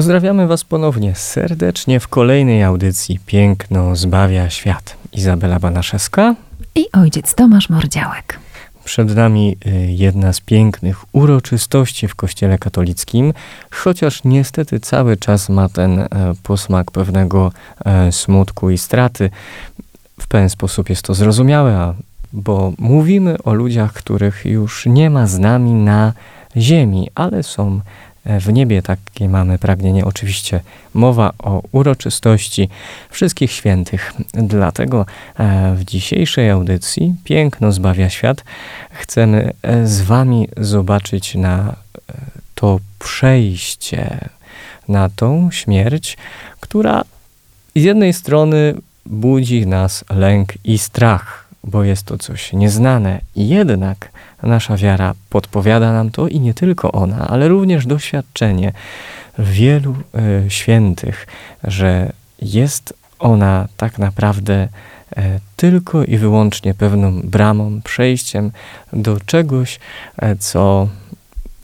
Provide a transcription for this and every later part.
Pozdrawiamy Was ponownie serdecznie w kolejnej audycji Piękno zbawia świat. Izabela Banaszewska i ojciec Tomasz Mordziałek. Przed nami y, jedna z pięknych uroczystości w Kościele katolickim, chociaż niestety cały czas ma ten e, posmak pewnego e, smutku i straty. W pewien sposób jest to zrozumiałe, bo mówimy o ludziach, których już nie ma z nami na ziemi, ale są w niebie takie mamy pragnienie. Oczywiście mowa o uroczystości wszystkich świętych. Dlatego e, w dzisiejszej audycji Piękno zbawia świat chcemy e, z Wami zobaczyć na to przejście, na tą śmierć, która z jednej strony budzi nas lęk i strach, bo jest to coś nieznane, jednak Nasza wiara podpowiada nam to i nie tylko ona, ale również doświadczenie wielu y, świętych, że jest ona tak naprawdę y, tylko i wyłącznie pewną bramą, przejściem do czegoś, y, co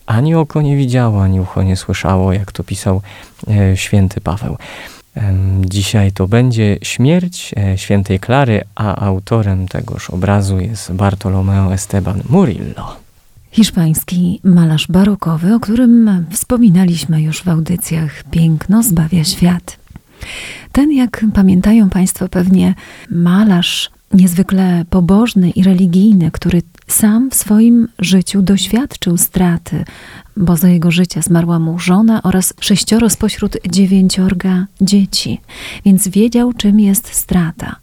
ani oko nie widziało, ani ucho nie słyszało, jak to pisał święty Paweł. Dzisiaj to będzie śmierć e, świętej Klary, a autorem tegoż obrazu jest Bartolomeo Esteban Murillo. Hiszpański malarz barokowy, o którym wspominaliśmy już w audycjach Piękno zbawia świat. Ten, jak pamiętają Państwo pewnie, malarz niezwykle pobożny i religijny, który sam w swoim życiu doświadczył straty, bo za jego życia zmarła mu żona oraz sześcioro spośród dziewięciorga dzieci, więc wiedział, czym jest strata.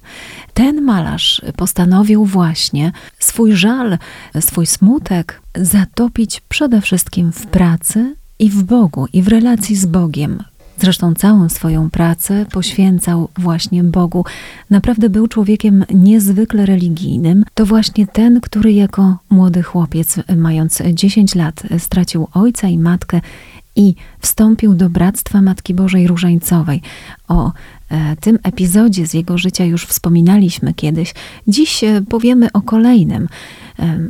Ten malarz postanowił właśnie swój żal, swój smutek zatopić przede wszystkim w pracy i w Bogu, i w relacji z Bogiem, Zresztą całą swoją pracę poświęcał właśnie Bogu. Naprawdę był człowiekiem niezwykle religijnym. To właśnie ten, który jako młody chłopiec, mając 10 lat, stracił ojca i matkę i wstąpił do Bractwa Matki Bożej Różańcowej. O e, tym epizodzie z jego życia już wspominaliśmy kiedyś. Dziś e, powiemy o kolejnym,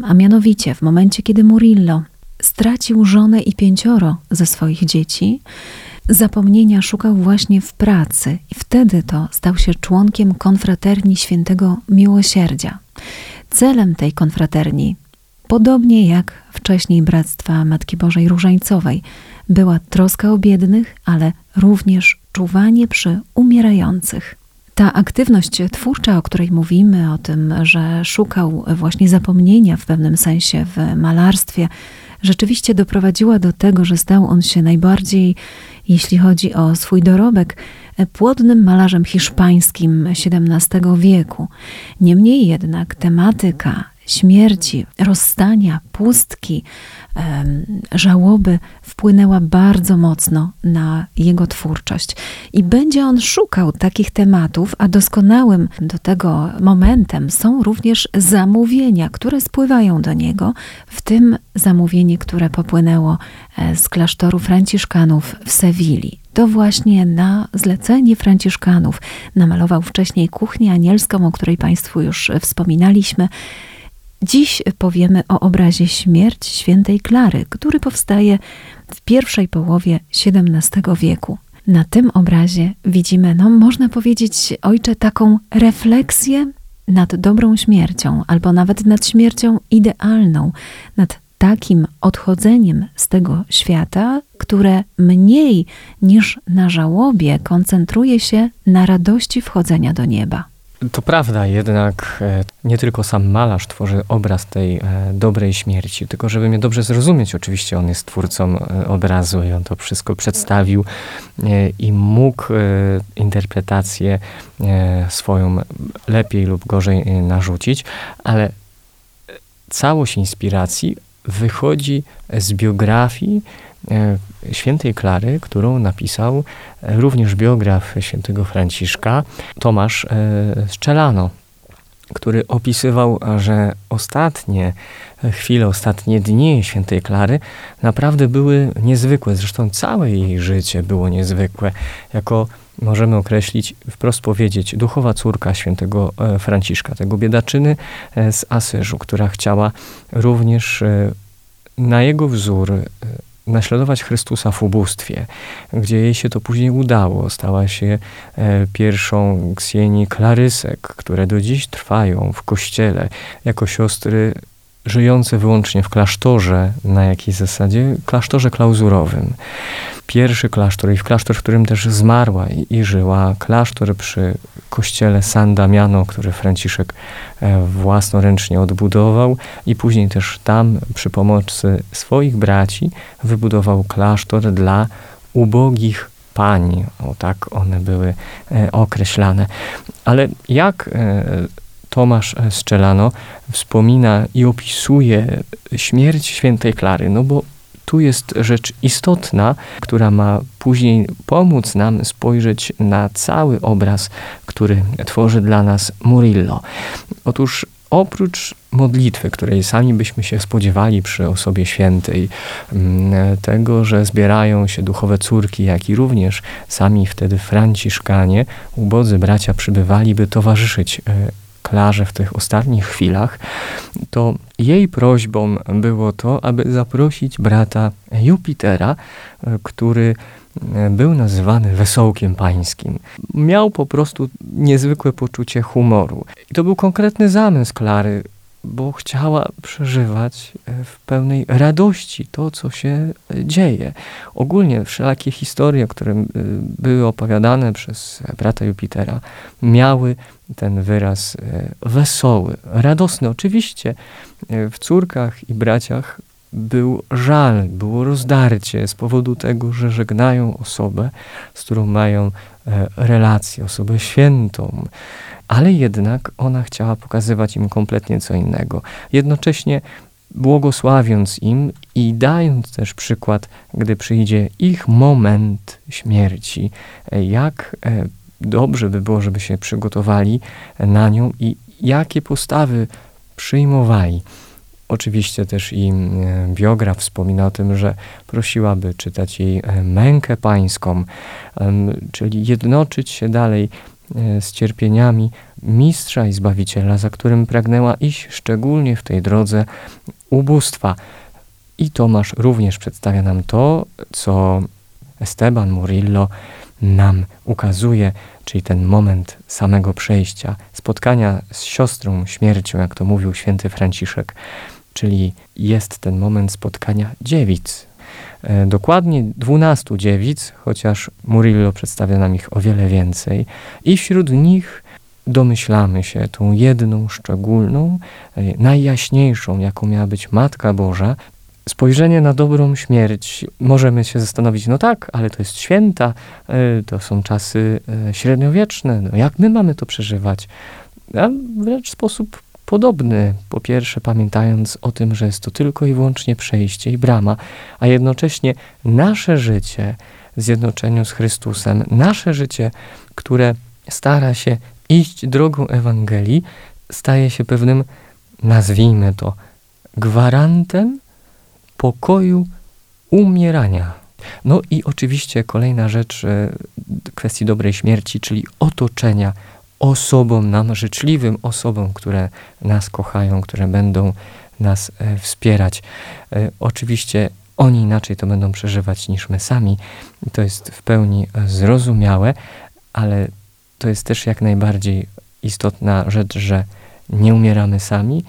a mianowicie w momencie, kiedy Murillo stracił żonę i pięcioro ze swoich dzieci, Zapomnienia szukał właśnie w pracy i wtedy to stał się członkiem konfraterni świętego miłosierdzia. Celem tej konfraterni, podobnie jak wcześniej Bractwa Matki Bożej Różańcowej, była troska o biednych, ale również czuwanie przy umierających. Ta aktywność twórcza, o której mówimy, o tym, że szukał właśnie zapomnienia w pewnym sensie w malarstwie, rzeczywiście doprowadziła do tego, że stał on się najbardziej, jeśli chodzi o swój dorobek, płodnym malarzem hiszpańskim XVII wieku. Niemniej jednak tematyka śmierci, rozstania, pustki, żałoby wpłynęła bardzo mocno na jego twórczość. I będzie on szukał takich tematów, a doskonałym do tego momentem są również zamówienia, które spływają do niego, w tym zamówienie, które popłynęło e, z klasztoru Franciszkanów w Sewilli. To właśnie na zlecenie Franciszkanów namalował wcześniej kuchnię anielską, o której Państwu już wspominaliśmy. Dziś powiemy o obrazie Śmierć świętej Klary, który powstaje w pierwszej połowie XVII wieku. Na tym obrazie widzimy, no można powiedzieć, ojcze, taką refleksję nad dobrą śmiercią, albo nawet nad śmiercią idealną, nad takim odchodzeniem z tego świata, które mniej niż na żałobie koncentruje się na radości wchodzenia do nieba. To prawda, jednak e, nie tylko sam malarz tworzy obraz tej e, dobrej śmierci, tylko żeby mnie dobrze zrozumieć, oczywiście on jest twórcą e, obrazu i on to wszystko przedstawił i mógł interpretację swoją lepiej lub gorzej narzucić, ale całość inspiracji wychodzi z biografii świętej Klary, którą napisał również biograf świętego Franciszka, Tomasz Strzelano który opisywał, że ostatnie chwile, ostatnie dni świętej Klary naprawdę były niezwykłe. Zresztą całe jej życie było niezwykłe. Jako możemy określić, wprost powiedzieć, duchowa córka świętego e, Franciszka, tego biedaczyny e, z Asyżu, która chciała również e, na jego wzór naśladować Chrystusa w ubóstwie, gdzie jej się to później udało. Stała się pierwszą ksieni Klarysek, które do dziś trwają w kościele jako siostry żyjące wyłącznie w klasztorze, na jakiej zasadzie? Klasztorze klauzurowym. Pierwszy klasztor i w klasztor, w którym też zmarła i, i żyła, klasztor przy kościele San Damiano, który Franciszek e, własnoręcznie odbudował i później też tam przy pomocy swoich braci wybudował klasztor dla ubogich pań. O tak one były e, określane. Ale jak e, Tomasz Strzelano wspomina i opisuje śmierć świętej Klary, no bo tu jest rzecz istotna, która ma później pomóc nam spojrzeć na cały obraz, który tworzy dla nas Murillo. Otóż oprócz modlitwy, której sami byśmy się spodziewali przy osobie świętej, mm, tego, że zbierają się duchowe córki, jak i również sami wtedy Franciszkanie, ubodzy bracia przybywali, by towarzyszyć e, Klarze w tych ostatnich chwilach, to jej prośbą było to, aby zaprosić brata Jupitera, e, który e, był nazywany wesołkiem pańskim. Miał po prostu niezwykłe poczucie humoru. I to był konkretny zamysł Klary, bo chciała przeżywać e, w pełnej radości to, co się dzieje. Ogólnie wszelakie historie, które były opowiadane przez brata Jupitera, miały ten wyraz e, wesoły, radosny. Oczywiście e, w córkach i braciach był żal, było rozdarcie z powodu tego, że żegnają osobę, z którą mają e, relację, osobę świętą, ale jednak ona chciała pokazywać im kompletnie co innego. Jednocześnie błogosławiąc im i dając też przykład, gdy przyjdzie ich moment śmierci, jak dobrze by było, żeby się przygotowali na nią i jakie postawy przyjmowali. Oczywiście też i e, biograf wspomina o tym, że prosiłaby czytać jej e, mękę pańską, czyli jednoczyć się dalej e, z cierpieniami mistrza i zbawiciela, za którym pragnęła iść szczególnie w tej drodze ubóstwa. I Tomasz również przedstawia nam to, co Esteban Murillo nam ukazuje, czyli ten moment samego przejścia, spotkania z siostrą śmiercią, jak to mówił święty Franciszek, czyli jest ten moment spotkania dziewic. E, dokładnie dwunastu dziewic, chociaż Murillo przedstawia nam ich o wiele więcej, i wśród nich domyślamy się tą jedną szczególną, e, najjaśniejszą, jaką miała być Matka Boża, spojrzenie na dobrą śmierć, możemy się zastanowić, no tak, ale to jest święta, e, to są czasy średniowieczne, no jak my mamy to przeżywać? A wręcz sposób podobny. Po pierwsze, pamiętając o tym, że jest to tylko i wyłącznie przejście i brama, a jednocześnie nasze życie w zjednoczeniu z Chrystusem, nasze życie, które stara się iść drogą Ewangelii, staje się pewnym, nazwijmy to, gwarantem pokoju umierania. No i oczywiście kolejna rzecz e, kwestii dobrej śmierci, czyli otoczenia osobom nam życzliwym, osobom, które nas kochają, które będą nas e, wspierać. E, oczywiście oni inaczej to będą przeżywać niż my sami. To jest w pełni zrozumiałe, ale to jest też jak najbardziej istotna rzecz, że nie umieramy sami,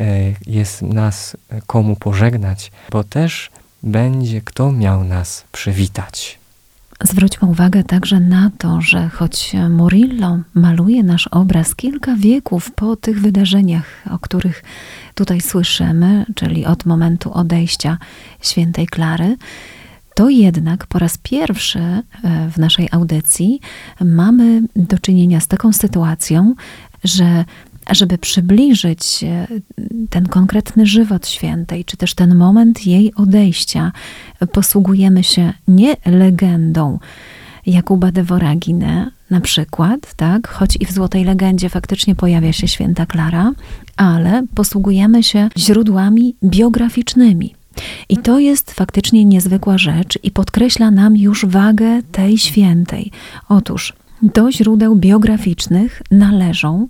E, jest nas komu pożegnać, bo też będzie kto miał nas przywitać. Zwróćmy uwagę także na to, że choć Murillo maluje nasz obraz kilka wieków po tych wydarzeniach, o których tutaj słyszymy, czyli od momentu odejścia świętej Klary, to jednak po raz pierwszy e, w naszej audycji mamy do czynienia z taką sytuacją, że żeby przybliżyć e, ten konkretny żywot świętej, czy też ten moment jej odejścia, posługujemy się nie legendą Jakuba de Voragine, na przykład, tak, choć i w Złotej Legendzie faktycznie pojawia się święta Klara, ale posługujemy się źródłami biograficznymi. I to jest faktycznie niezwykła rzecz i podkreśla nam już wagę tej świętej. Otóż do źródeł biograficznych należą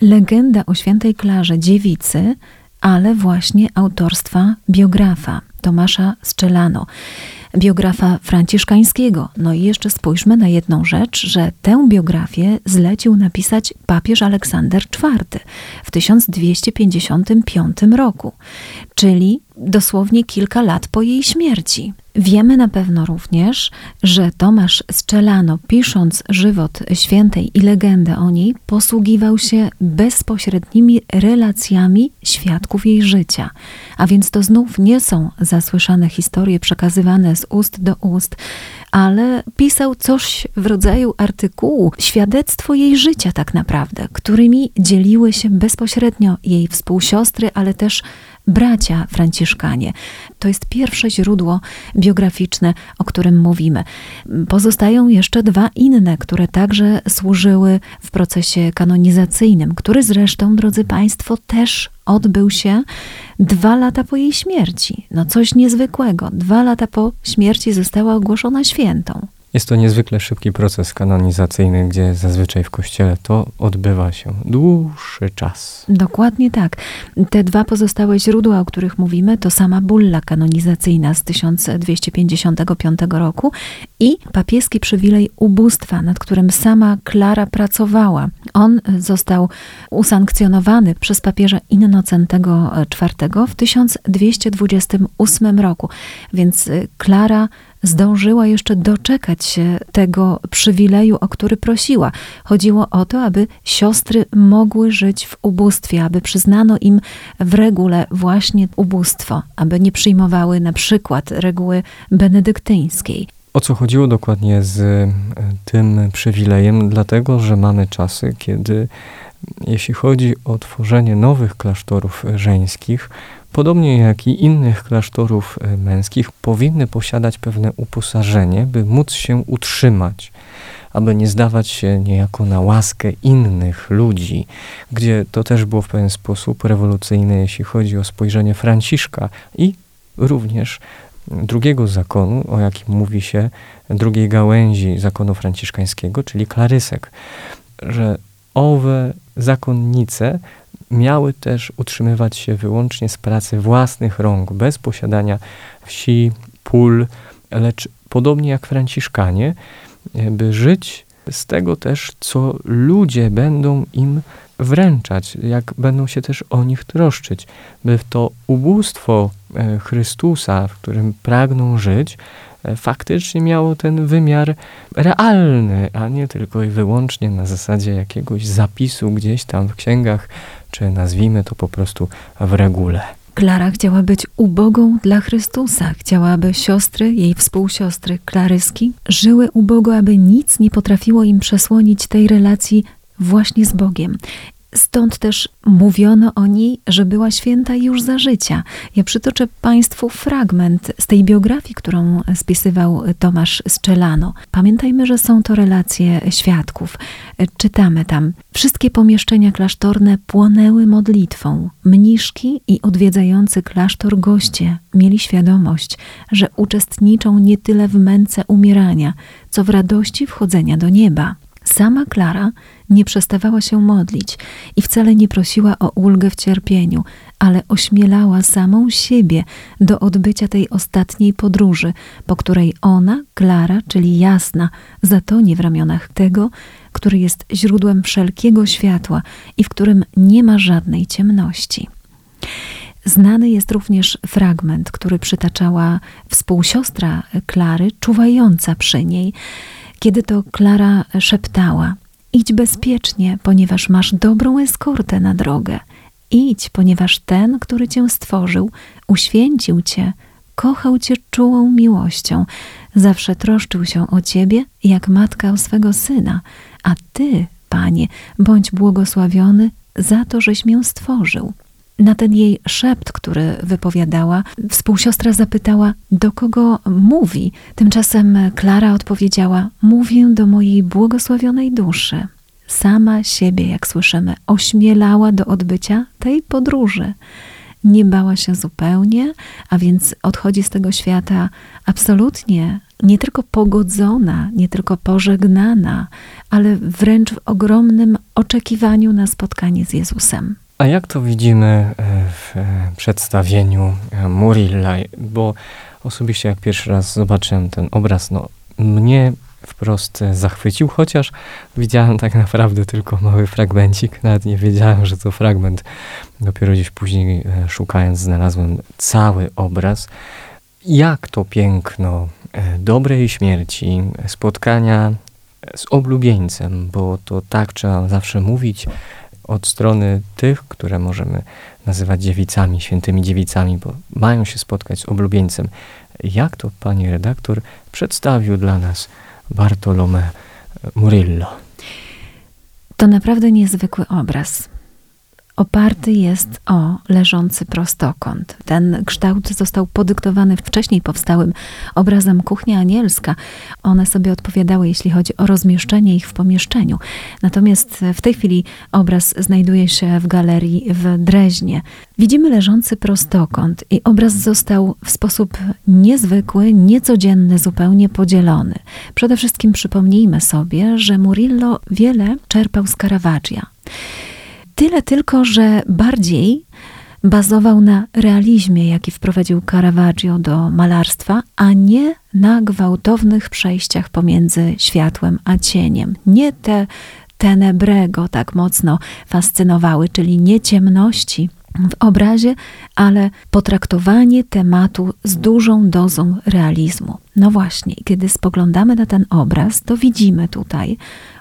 legenda o świętej Klarze dziewicy, ale właśnie autorstwa biografa Tomasza Strzelano biografa franciszkańskiego. No i jeszcze spójrzmy na jedną rzecz, że tę biografię zlecił napisać papież Aleksander IV w 1255 roku, czyli dosłownie kilka lat po jej śmierci. Wiemy na pewno również, że Tomasz Strzelano, pisząc żywot świętej i legendę o niej, posługiwał się bezpośrednimi relacjami świadków jej życia. A więc to znów nie są zasłyszane historie przekazywane z ust do ust, ale pisał coś w rodzaju artykułu, świadectwo jej życia tak naprawdę, którymi dzieliły się bezpośrednio jej współsiostry, ale też bracia franciszkanie. To jest pierwsze źródło biograficzne, o którym mówimy. Pozostają jeszcze dwa inne, które także służyły w procesie kanonizacyjnym, który zresztą, drodzy Państwo, też odbył się dwa lata po jej śmierci. No coś niezwykłego. Dwa lata po śmierci została ogłoszona świętą. Jest to niezwykle szybki proces kanonizacyjny, gdzie zazwyczaj w kościele to odbywa się dłuższy czas. Dokładnie tak. Te dwa pozostałe źródła, o których mówimy, to sama bulla kanonizacyjna z 1255 roku i papieski przywilej ubóstwa, nad którym sama Klara pracowała. On został usankcjonowany przez papieża Innocentego IV w 1228 roku, więc Klara zdążyła jeszcze doczekać się tego przywileju, o który prosiła. Chodziło o to, aby siostry mogły żyć w ubóstwie, aby przyznano im w regule właśnie ubóstwo, aby nie przyjmowały na przykład reguły benedyktyńskiej. O co chodziło dokładnie z e, tym przywilejem? Dlatego, że mamy czasy, kiedy jeśli chodzi o tworzenie nowych klasztorów żeńskich, podobnie jak i innych klasztorów e, męskich, powinny posiadać pewne uposażenie, by móc się utrzymać, aby nie zdawać się niejako na łaskę innych ludzi, gdzie to też było w pewien sposób rewolucyjne, jeśli chodzi o spojrzenie Franciszka i również drugiego zakonu, o jakim mówi się, drugiej gałęzi zakonu franciszkańskiego, czyli klarysek, że owe zakonnice miały też utrzymywać się wyłącznie z pracy własnych rąk, bez posiadania wsi, pól, lecz podobnie jak Franciszkanie, by żyć z tego też, co ludzie będą im wręczać, jak będą się też o nich troszczyć, by w to ubóstwo e, Chrystusa, w którym pragną żyć, e, faktycznie miało ten wymiar realny, a nie tylko i wyłącznie na zasadzie jakiegoś zapisu gdzieś tam w księgach, czy nazwijmy to po prostu w regule. Klara chciała być ubogą dla Chrystusa. Chciała, aby siostry, jej współsiostry, Klaryski, żyły ubogo, aby nic nie potrafiło im przesłonić tej relacji właśnie z Bogiem. Stąd też mówiono o niej, że była święta już za życia. Ja przytoczę Państwu fragment z tej biografii, którą spisywał Tomasz Strzelano. Pamiętajmy, że są to relacje świadków. Czytamy tam: Wszystkie pomieszczenia klasztorne płonęły modlitwą. Mniszki i odwiedzający klasztor goście mieli świadomość, że uczestniczą nie tyle w męce umierania, co w radości wchodzenia do nieba. Sama Klara nie przestawała się modlić i wcale nie prosiła o ulgę w cierpieniu, ale ośmielała samą siebie do odbycia tej ostatniej podróży, po której ona, Klara, czyli jasna, zatonie w ramionach tego, który jest źródłem wszelkiego światła i w którym nie ma żadnej ciemności. Znany jest również fragment, który przytaczała współsiostra Klary, czuwająca przy niej, kiedy to Klara szeptała: Idź bezpiecznie, ponieważ masz dobrą eskortę na drogę. Idź, ponieważ ten, który cię stworzył, uświęcił cię, kochał cię czułą miłością, zawsze troszczył się o ciebie jak matka o swego syna, a ty, panie, bądź błogosławiony za to, żeś mię stworzył. Na ten jej szept, który wypowiadała, współsiostra zapytała, do kogo mówi. Tymczasem Klara odpowiedziała: Mówię do mojej błogosławionej duszy. Sama siebie, jak słyszymy, ośmielała do odbycia tej podróży. Nie bała się zupełnie, a więc odchodzi z tego świata absolutnie nie tylko pogodzona, nie tylko pożegnana, ale wręcz w ogromnym oczekiwaniu na spotkanie z Jezusem. A jak to widzimy e, w e, przedstawieniu e, Murilla? Bo osobiście jak pierwszy raz zobaczyłem ten obraz, no mnie wprost zachwycił, chociaż widziałem tak naprawdę tylko mały fragmencik, nawet nie wiedziałem, że to fragment. Dopiero gdzieś później szukając znalazłem cały obraz. Jak to piękno dobrej śmierci, spotkania z oblubieńcem, bo to tak trzeba zawsze mówić, od strony tych, które możemy nazywać dziewicami, świętymi dziewicami, bo mają się spotkać z oblubieńcem. Jak to pani redaktor przedstawił dla nas Bartolome Murillo? To naprawdę niezwykły obraz oparty jest o leżący prostokąt. Ten kształt został podyktowany wcześniej powstałym obrazem Kuchnia Anielska. One sobie odpowiadały, jeśli chodzi o rozmieszczenie ich w pomieszczeniu. Natomiast w tej chwili obraz znajduje się w galerii w Dreźnie. Widzimy leżący prostokąt i obraz został w sposób niezwykły, niecodzienny zupełnie podzielony. Przede wszystkim przypomnijmy sobie, że Murillo wiele czerpał z Caravaggia. Tyle tylko, że bardziej bazował na realizmie, jaki wprowadził Caravaggio do malarstwa, a nie na gwałtownych przejściach pomiędzy światłem a cieniem. Nie te tenebrego tak mocno fascynowały, czyli nie ciemności w obrazie, ale potraktowanie tematu z dużą dozą realizmu. No właśnie, kiedy spoglądamy na ten obraz, to widzimy tutaj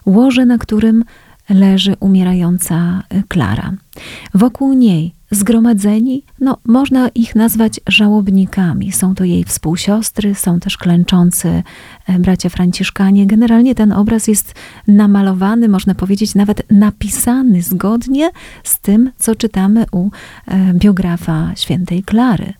łoże, na którym leży umierająca y, Klara. Wokół niej zgromadzeni, no można ich nazwać żałobnikami. Są to jej współsiostry, są też klęczący e, bracia Franciszkanie. Generalnie ten obraz jest namalowany, można powiedzieć nawet napisany zgodnie z tym, co czytamy u e, biografa świętej Klary.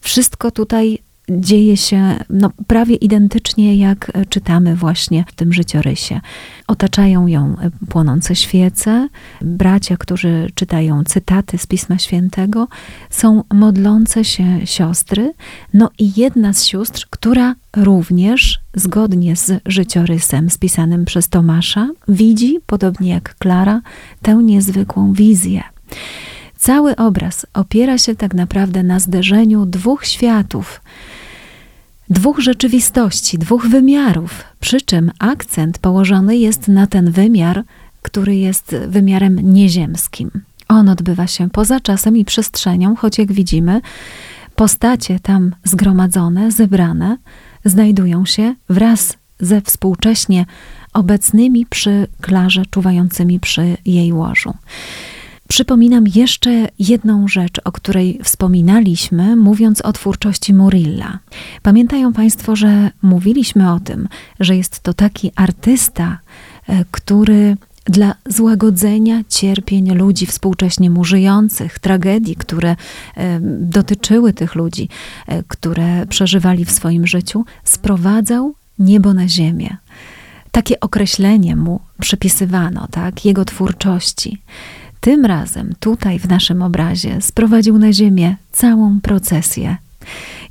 Wszystko tutaj dzieje się no, prawie identycznie, jak czytamy właśnie w tym życiorysie. Otaczają ją płonące świece, bracia, którzy czytają cytaty z Pisma Świętego, są modlące się siostry, no i jedna z sióstr, która również, zgodnie z życiorysem spisanym przez Tomasza, widzi, podobnie jak Klara, tę niezwykłą wizję. Cały obraz opiera się tak naprawdę na zderzeniu dwóch światów dwóch rzeczywistości, dwóch wymiarów, przy czym akcent położony jest na ten wymiar, który jest wymiarem nieziemskim. On odbywa się poza czasem i przestrzenią, choć jak widzimy, postacie tam zgromadzone, zebrane, znajdują się wraz ze współcześnie obecnymi przy klarze, czuwającymi przy jej łożu. Przypominam jeszcze jedną rzecz, o której wspominaliśmy, mówiąc o twórczości Murilla. Pamiętają Państwo, że mówiliśmy o tym, że jest to taki artysta, e, który dla złagodzenia cierpień ludzi współcześnie mu żyjących, tragedii, które e, dotyczyły tych ludzi, e, które przeżywali w swoim życiu, sprowadzał niebo na ziemię. Takie określenie mu przypisywano, tak, jego twórczości. Tym razem, tutaj w naszym obrazie, sprowadził na ziemię całą procesję.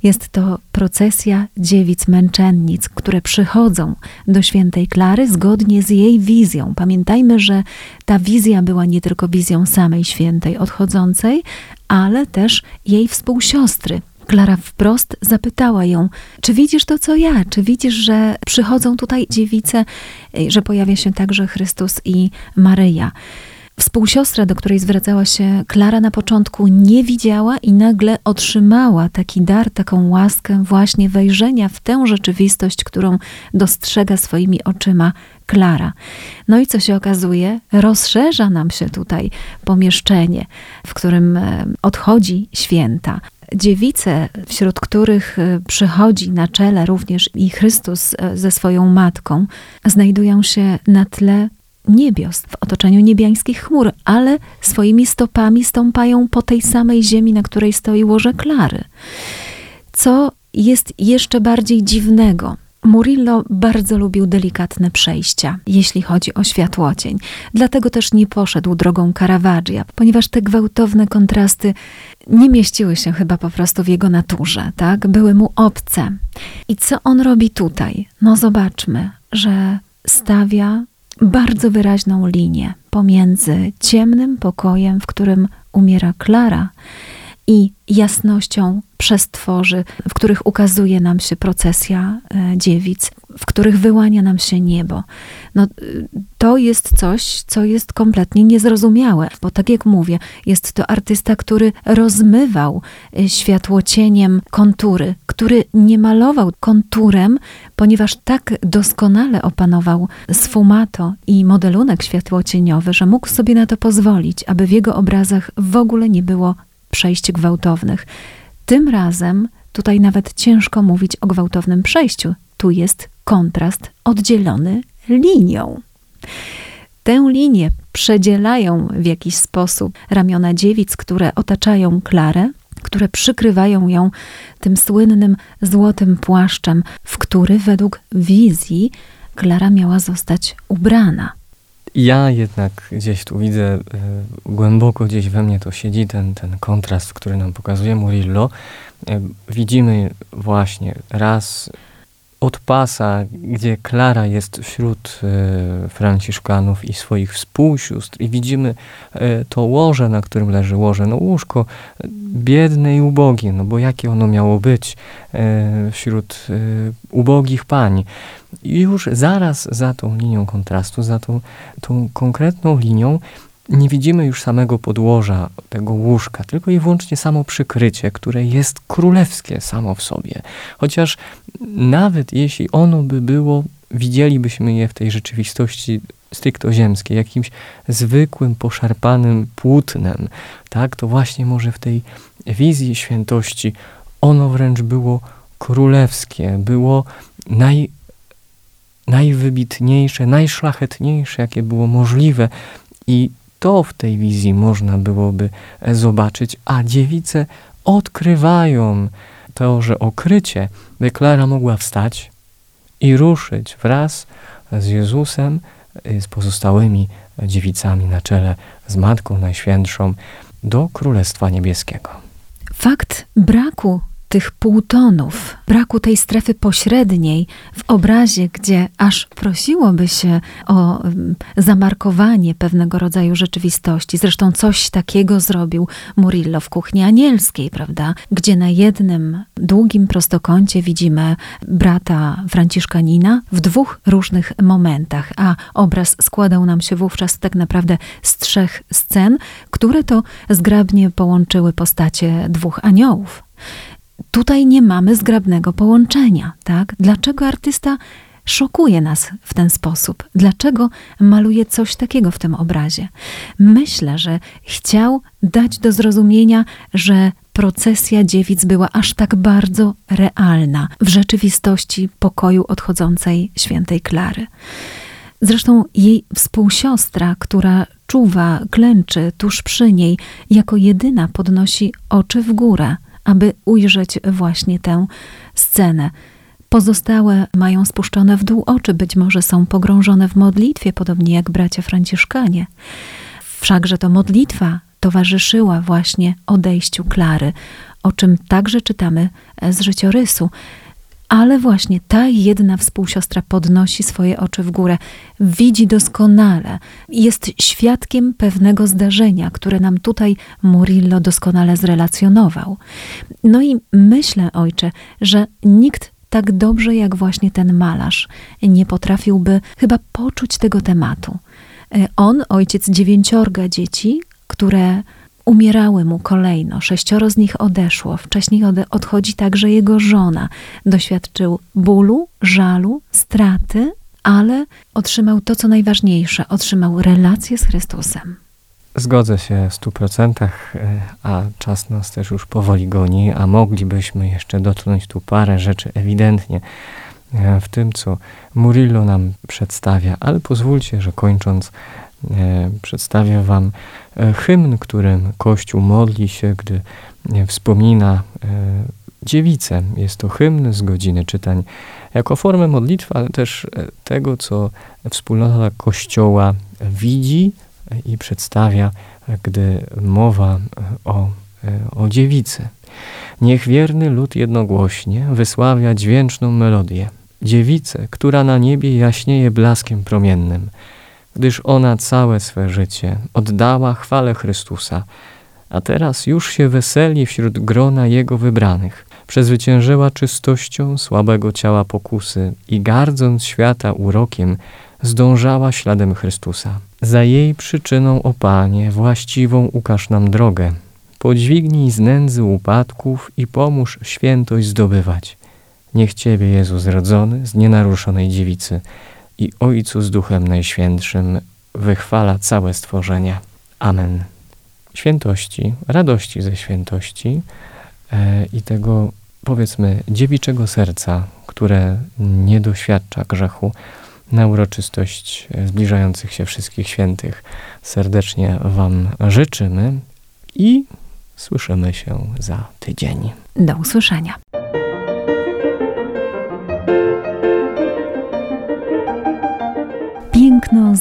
Jest to procesja dziewic męczennic, które przychodzą do świętej Klary zgodnie z jej wizją. Pamiętajmy, że ta wizja była nie tylko wizją samej świętej odchodzącej, ale też jej współsiostry, Klara wprost zapytała ją: Czy widzisz to, co ja? Czy widzisz, że przychodzą tutaj dziewice, że pojawia się także Chrystus i Maryja? Współsiostra, do której zwracała się Klara na początku, nie widziała i nagle otrzymała taki dar, taką łaskę właśnie wejrzenia w tę rzeczywistość, którą dostrzega swoimi oczyma Klara. No i co się okazuje? Rozszerza nam się tutaj pomieszczenie, w którym e, odchodzi święta. Dziewice, wśród których e, przychodzi na czele również i Chrystus e, ze swoją matką, znajdują się na tle niebios, w otoczeniu niebiańskich chmur, ale swoimi stopami stąpają po tej samej ziemi, na której stoi łoże Klary. Co jest jeszcze bardziej dziwnego. Murillo bardzo lubił delikatne przejścia, jeśli chodzi o światłocień. Dlatego też nie poszedł drogą Caravaggia, ponieważ te gwałtowne kontrasty nie mieściły się chyba po prostu w jego naturze, tak? Były mu obce. I co on robi tutaj? No zobaczmy, że stawia bardzo wyraźną linię pomiędzy ciemnym pokojem, w którym umiera Klara, i jasnością przestworzy, w których ukazuje nam się procesja e, dziewic, w których wyłania nam się niebo. No, to jest coś, co jest kompletnie niezrozumiałe, bo tak jak mówię, jest to artysta, który rozmywał e, światłocieniem kontury, który nie malował konturem, ponieważ tak doskonale opanował sfumato i modelunek światłocieniowy, że mógł sobie na to pozwolić, aby w jego obrazach w ogóle nie było przejść gwałtownych. Tym razem tutaj nawet ciężko mówić o gwałtownym przejściu. Tu jest kontrast oddzielony linią. Tę linię przedzielają w jakiś sposób ramiona dziewic, które otaczają Klarę, które przykrywają ją tym słynnym złotym płaszczem, w który według wizji Klara miała zostać ubrana. Ja jednak gdzieś tu widzę, y, głęboko gdzieś we mnie to siedzi ten, ten kontrast, który nam pokazuje Murillo. Y, widzimy właśnie raz od pasa, gdzie Klara jest wśród y, Franciszkanów i swoich współsióstr. I widzimy y, to łoże, na którym leży łoże, no łóżko biedne i ubogie, no bo jakie ono miało być wśród ubogich pań. I już zaraz za tą linią kontrastu, za tą, tą konkretną linią nie widzimy już samego podłoża tego łóżka, tylko i wyłącznie samo przykrycie, które jest królewskie samo w sobie. Chociaż nawet jeśli ono by było, widzielibyśmy je w tej rzeczywistości stricto ziemskiej, jakimś zwykłym, poszarpanym płótnem, tak, to właśnie może w tej wizji świętości ono wręcz było królewskie, było naj, najwybitniejsze, najszlachetniejsze, jakie było możliwe i to w tej wizji można byłoby e, zobaczyć, a dziewice odkrywają to, że okrycie, by Klara mogła wstać i ruszyć wraz z Jezusem, z pozostałymi dziewicami na czele, z Matką Najświętszą do Królestwa Niebieskiego. Fakt braku tych półtonów, braku tej strefy pośredniej w obrazie, gdzie aż prosiłoby się o mm, zamarkowanie pewnego rodzaju rzeczywistości. Zresztą coś takiego zrobił Murillo w kuchni anielskiej, prawda? Gdzie na jednym długim prostokącie widzimy brata Franciszkanina w dwóch różnych momentach, a obraz składał nam się wówczas tak naprawdę z trzech scen, które to zgrabnie połączyły postacie dwóch aniołów tutaj nie mamy zgrabnego połączenia, tak? Dlaczego artysta szokuje nas w ten sposób? Dlaczego maluje coś takiego w tym obrazie? Myślę, że chciał dać do zrozumienia, że procesja dziewic była aż tak bardzo realna w rzeczywistości pokoju odchodzącej świętej Klary. Zresztą jej współsiostra, która czuwa, klęczy tuż przy niej, jako jedyna podnosi oczy w górę aby ujrzeć właśnie tę scenę. Pozostałe mają spuszczone w dół oczy, być może są pogrążone w modlitwie, podobnie jak bracia Franciszkanie. Wszakże to modlitwa towarzyszyła właśnie odejściu Klary, o czym także czytamy z życiorysu. Ale właśnie ta jedna współsiostra podnosi swoje oczy w górę, widzi doskonale, jest świadkiem pewnego zdarzenia, które nam tutaj Murillo doskonale zrelacjonował. No i myślę, ojcze, że nikt tak dobrze jak właśnie ten malarz nie potrafiłby chyba poczuć tego tematu. On, ojciec dziewięciorga dzieci, które Umierały mu kolejno, sześcioro z nich odeszło. Wcześniej odchodzi także jego żona. Doświadczył bólu, żalu, straty, ale otrzymał to, co najważniejsze otrzymał relację z Chrystusem. Zgodzę się w stu procentach, e, a czas nas też już powoli goni, a moglibyśmy jeszcze dotknąć tu parę rzeczy ewidentnie e, w tym, co Murillo nam przedstawia, ale pozwólcie, że kończąc, e, przedstawię Wam hymn, którym Kościół modli się, gdy wspomina dziewicę. Jest to hymn z godziny czytań jako formę modlitwy, ale też tego, co wspólnota Kościoła widzi i przedstawia, gdy mowa o, o dziewicy. Niech wierny lud jednogłośnie wysławia dźwięczną melodię. Dziewicę, która na niebie jaśnieje blaskiem promiennym, gdyż ona całe swe życie oddała chwale Chrystusa, a teraz już się weseli wśród grona Jego wybranych. Przezwyciężyła czystością słabego ciała pokusy i gardząc świata urokiem, zdążała śladem Chrystusa. Za jej przyczyną, o Panie, właściwą ukaż nam drogę, Podźwignij z nędzy upadków i pomóż świętość zdobywać. Niech Ciebie, Jezus zrodzony z nienaruszonej dziewicy i Ojcu z Duchem Najświętszym wychwala całe stworzenia. Amen. Świętości, radości ze świętości e, i tego, powiedzmy, dziewiczego serca, które nie doświadcza grzechu, na uroczystość zbliżających się wszystkich świętych serdecznie Wam życzymy i Słyszymy się za tydzień. Do usłyszenia.